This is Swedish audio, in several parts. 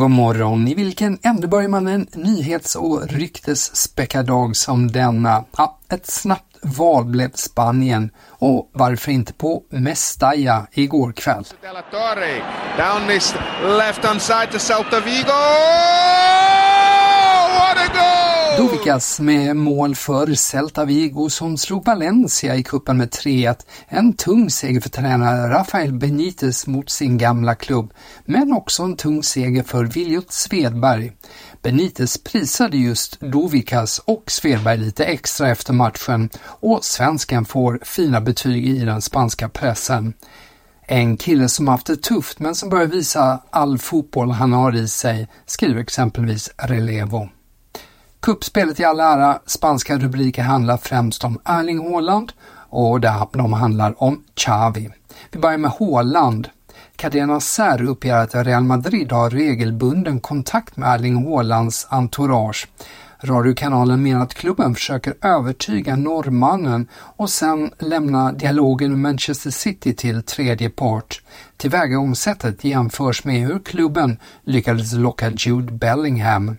God morgon! I vilken ände börjar man en nyhets och ryktesspäckad dag som denna? Ja, ett snabbt val blev Spanien och varför inte på Mestalla igår kväll. Down this left on side to Celta Vigo! What! Dovikas med mål för Celta Vigo som slog Valencia i kuppen med 3-1. En tung seger för tränare Rafael Benitez mot sin gamla klubb, men också en tung seger för Viljot Svedberg. Benitez prisade just Dovikas och Svedberg lite extra efter matchen och svensken får fina betyg i den spanska pressen. En kille som haft det tufft men som börjar visa all fotboll han har i sig, skriver exempelvis Relevo. Kuppspelet i all ära, spanska rubriker handlar främst om Erling Haaland och de handlar om Xavi. Vi börjar med Haaland. Cadena Ser uppger att Real Madrid har regelbunden kontakt med Erling Haalands entourage. Radiokanalen menar att klubben försöker övertyga norrmannen och sen lämna dialogen med Manchester City till tredje part. Tillvägagångssättet jämförs med hur klubben lyckades locka Jude Bellingham.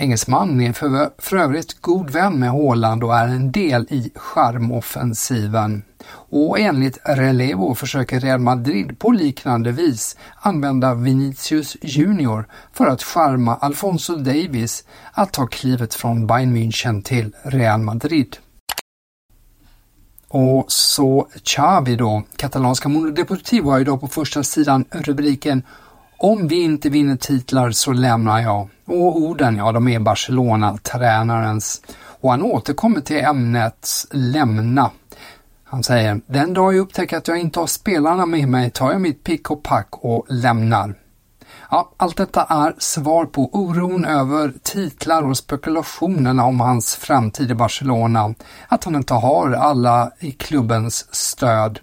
Engelsmannen är för, för övrigt god vän med Haaland och är en del i charmoffensiven. Och enligt Relevo försöker Real Madrid på liknande vis använda Vinicius Junior för att charma Alfonso Davis att ta klivet från Bayern München till Real Madrid. Och så Xavi då, katalanska Mono Deportivo har idag på första sidan rubriken om vi inte vinner titlar så lämnar jag. Och orden, ja de är Barcelona-tränarens. Och han återkommer till ämnet lämna. Han säger, den dag jag upptäcker att jag inte har spelarna med mig tar jag mitt pick och pack och lämnar. Ja, allt detta är svar på oron över titlar och spekulationerna om hans framtid i Barcelona, att han inte har alla i klubbens stöd.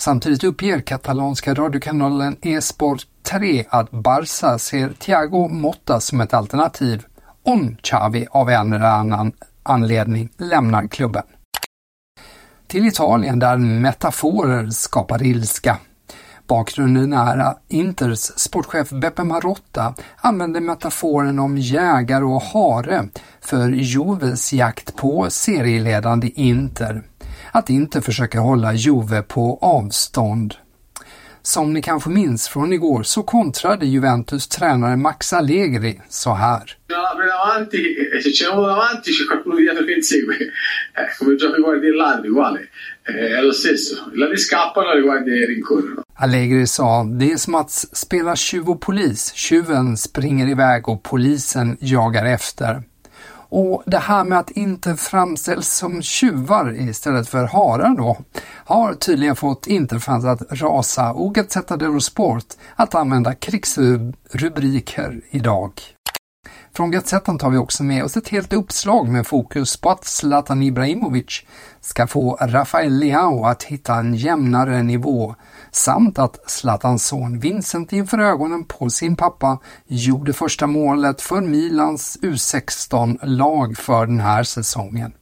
Samtidigt uppger katalanska radiokanalen Esport 3 att Barca ser Thiago Motta som ett alternativ om Xavi av en eller annan anledning lämnar klubben. Till Italien där metaforer skapar ilska. Bakgrunden är att Inters sportchef Beppe Marotta använde metaforen om jägare och hare för Joves jakt på serieledande Inter. Att Inter försöker hålla Juve på avstånd. Som ni kanske minns från igår så kontrade Juventus tränare Max Allegri så här. Eh. Eh, e rincorrono. Allegri sa, det är som att spela tjuv och polis. Tjuven springer iväg och polisen jagar efter. Och det här med att inte framställs som tjuvar istället för harar då, har tydligen fått Interfans att rasa och Gazzetta dello Sport att använda krigsrubriker idag. Från Gazetten tar vi också med oss ett helt uppslag med fokus på att Zlatan Ibrahimovic ska få Rafael Leao att hitta en jämnare nivå samt att Zlatans son Vincent inför ögonen på sin pappa gjorde första målet för Milans U16-lag för den här säsongen.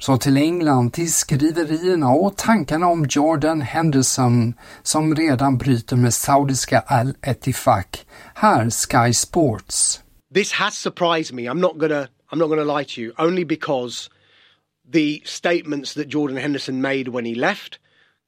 Så till England, till skriverierna och tankarna om Jordan Henderson som redan bryter med saudiska Al Etifak. Här Sky Sports. This has surprised me. I'm not gonna I'm not gonna lie to you, only because the statements that Jordan Henderson made when he left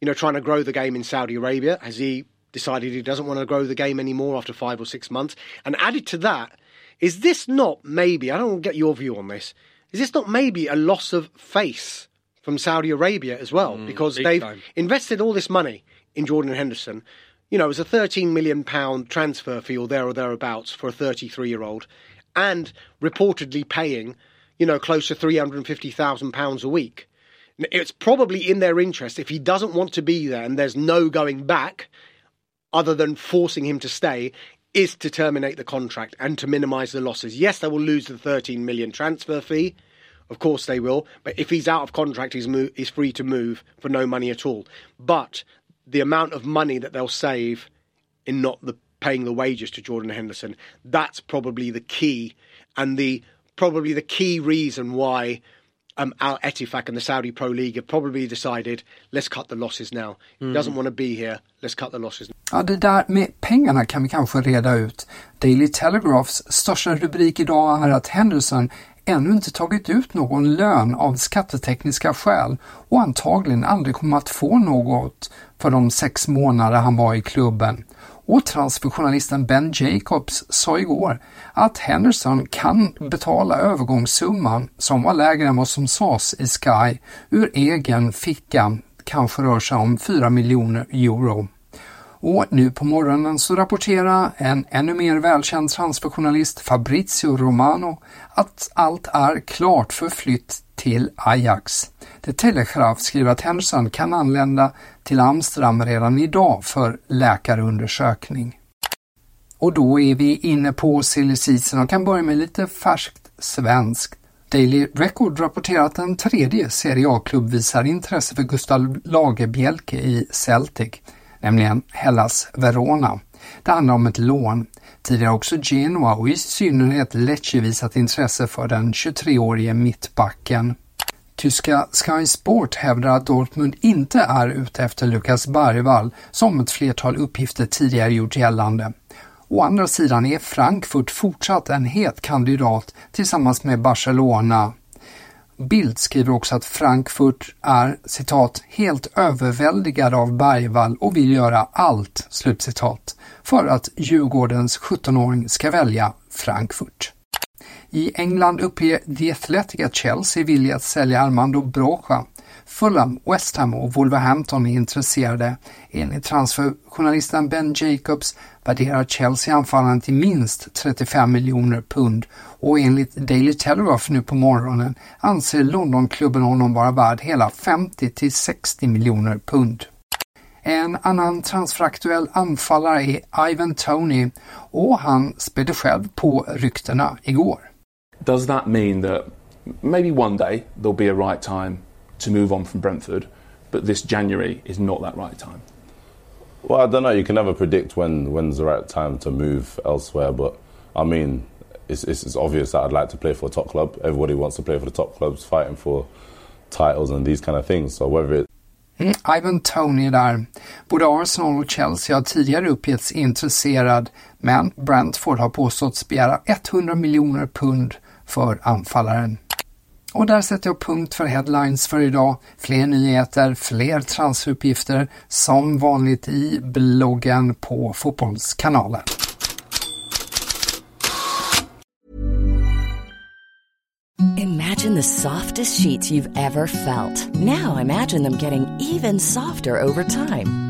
you know, trying to grow the game in Saudi Arabia? Has he decided he doesn't want to grow the game anymore after five or six months? And added to that, is this not maybe, I don't get your view on this, is this not maybe a loss of face from Saudi Arabia as well? Mm, because they've time. invested all this money in Jordan Henderson. You know, it was a 13 million pound transfer fee or there or thereabouts for a 33 year old and reportedly paying, you know, close to 350,000 pounds a week. It's probably in their interest if he doesn't want to be there and there's no going back other than forcing him to stay is to terminate the contract and to minimize the losses. Yes, they will lose the 13 million transfer fee. Of course they will. But if he's out of contract, he's, mo- he's free to move for no money at all. But the amount of money that they'll save in not the paying the wages to Jordan Henderson, that's probably the key and the probably the key reason why um, Al Ettifaq and the Saudi Pro League have probably decided let's cut the losses now. He mm. doesn't want to be here, let's cut the losses. Ja, det där med pengarna kan vi kanske reda ut. Daily Telegraphs största rubrik idag är att Henderson ännu inte tagit ut någon lön av skattetekniska skäl och antagligen aldrig kommer att få något för de sex månader han var i klubben och transferjournalisten Ben Jacobs sa igår att Henderson kan betala övergångssumman som var lägre än vad som sades i Sky ur egen ficka, kanske rör sig om 4 miljoner euro. Och nu på morgonen så rapporterar en ännu mer välkänd transferjournalist Fabrizio Romano att allt är klart för flytt till Ajax. The Telegraph skriver att Henderson kan anlända till Amsterdam redan idag för läkarundersökning. Och då är vi inne på silly season och kan börja med lite färskt svenskt. Daily Record rapporterar att en tredje Serie A-klubb visar intresse för Gustav Lagerbielke i Celtic, nämligen Hellas Verona. Det handlar om ett lån. Tidigare också Genoa och i synnerhet Lecce visat intresse för den 23-årige mittbacken. Tyska Sky Sport hävdar att Dortmund inte är ute efter Lukas Bergvall, som ett flertal uppgifter tidigare gjort gällande. Å andra sidan är Frankfurt fortsatt en het kandidat tillsammans med Barcelona. Bild skriver också att Frankfurt är citat helt överväldigad av Bergvall och vill göra allt slutcitat för att Djurgårdens 17-åring ska välja Frankfurt. I England uppger The Athletic att Chelsea vill att sälja Armando Broja. Fulham, West Ham och Wolverhampton är intresserade. Enligt transferjournalisten Ben Jacobs värderar Chelsea anfallaren till minst 35 miljoner pund och enligt Daily Telegraph nu på morgonen anser Londonklubben honom vara värd hela 50 till 60 miljoner pund. En annan transferaktuell anfallare är Ivan Tony och han spädde själv på ryktena igår. does that mean that maybe one day there'll be a right time to move on from Brentford, but this January is not that right time? Well, I don't know. You can never predict when when's the right time to move elsewhere, but I mean, it's, it's, it's obvious that I'd like to play for a top club. Everybody wants to play for the top clubs, fighting for titles and these kind of things. So whether it Mm, Ivan Tony där. Både Arsenal och Chelsea har tidigare uppgetts intresserad, men Brentford har påståtts begära 100 miljoner pund för anfallaren. Och där sätter jag punkt för headlines för idag. Fler nyheter, fler transferuppgifter som vanligt i bloggen på Fotbollskanalen. Imagine the softest sheets you've ever felt. Now imagine them getting even softer over time.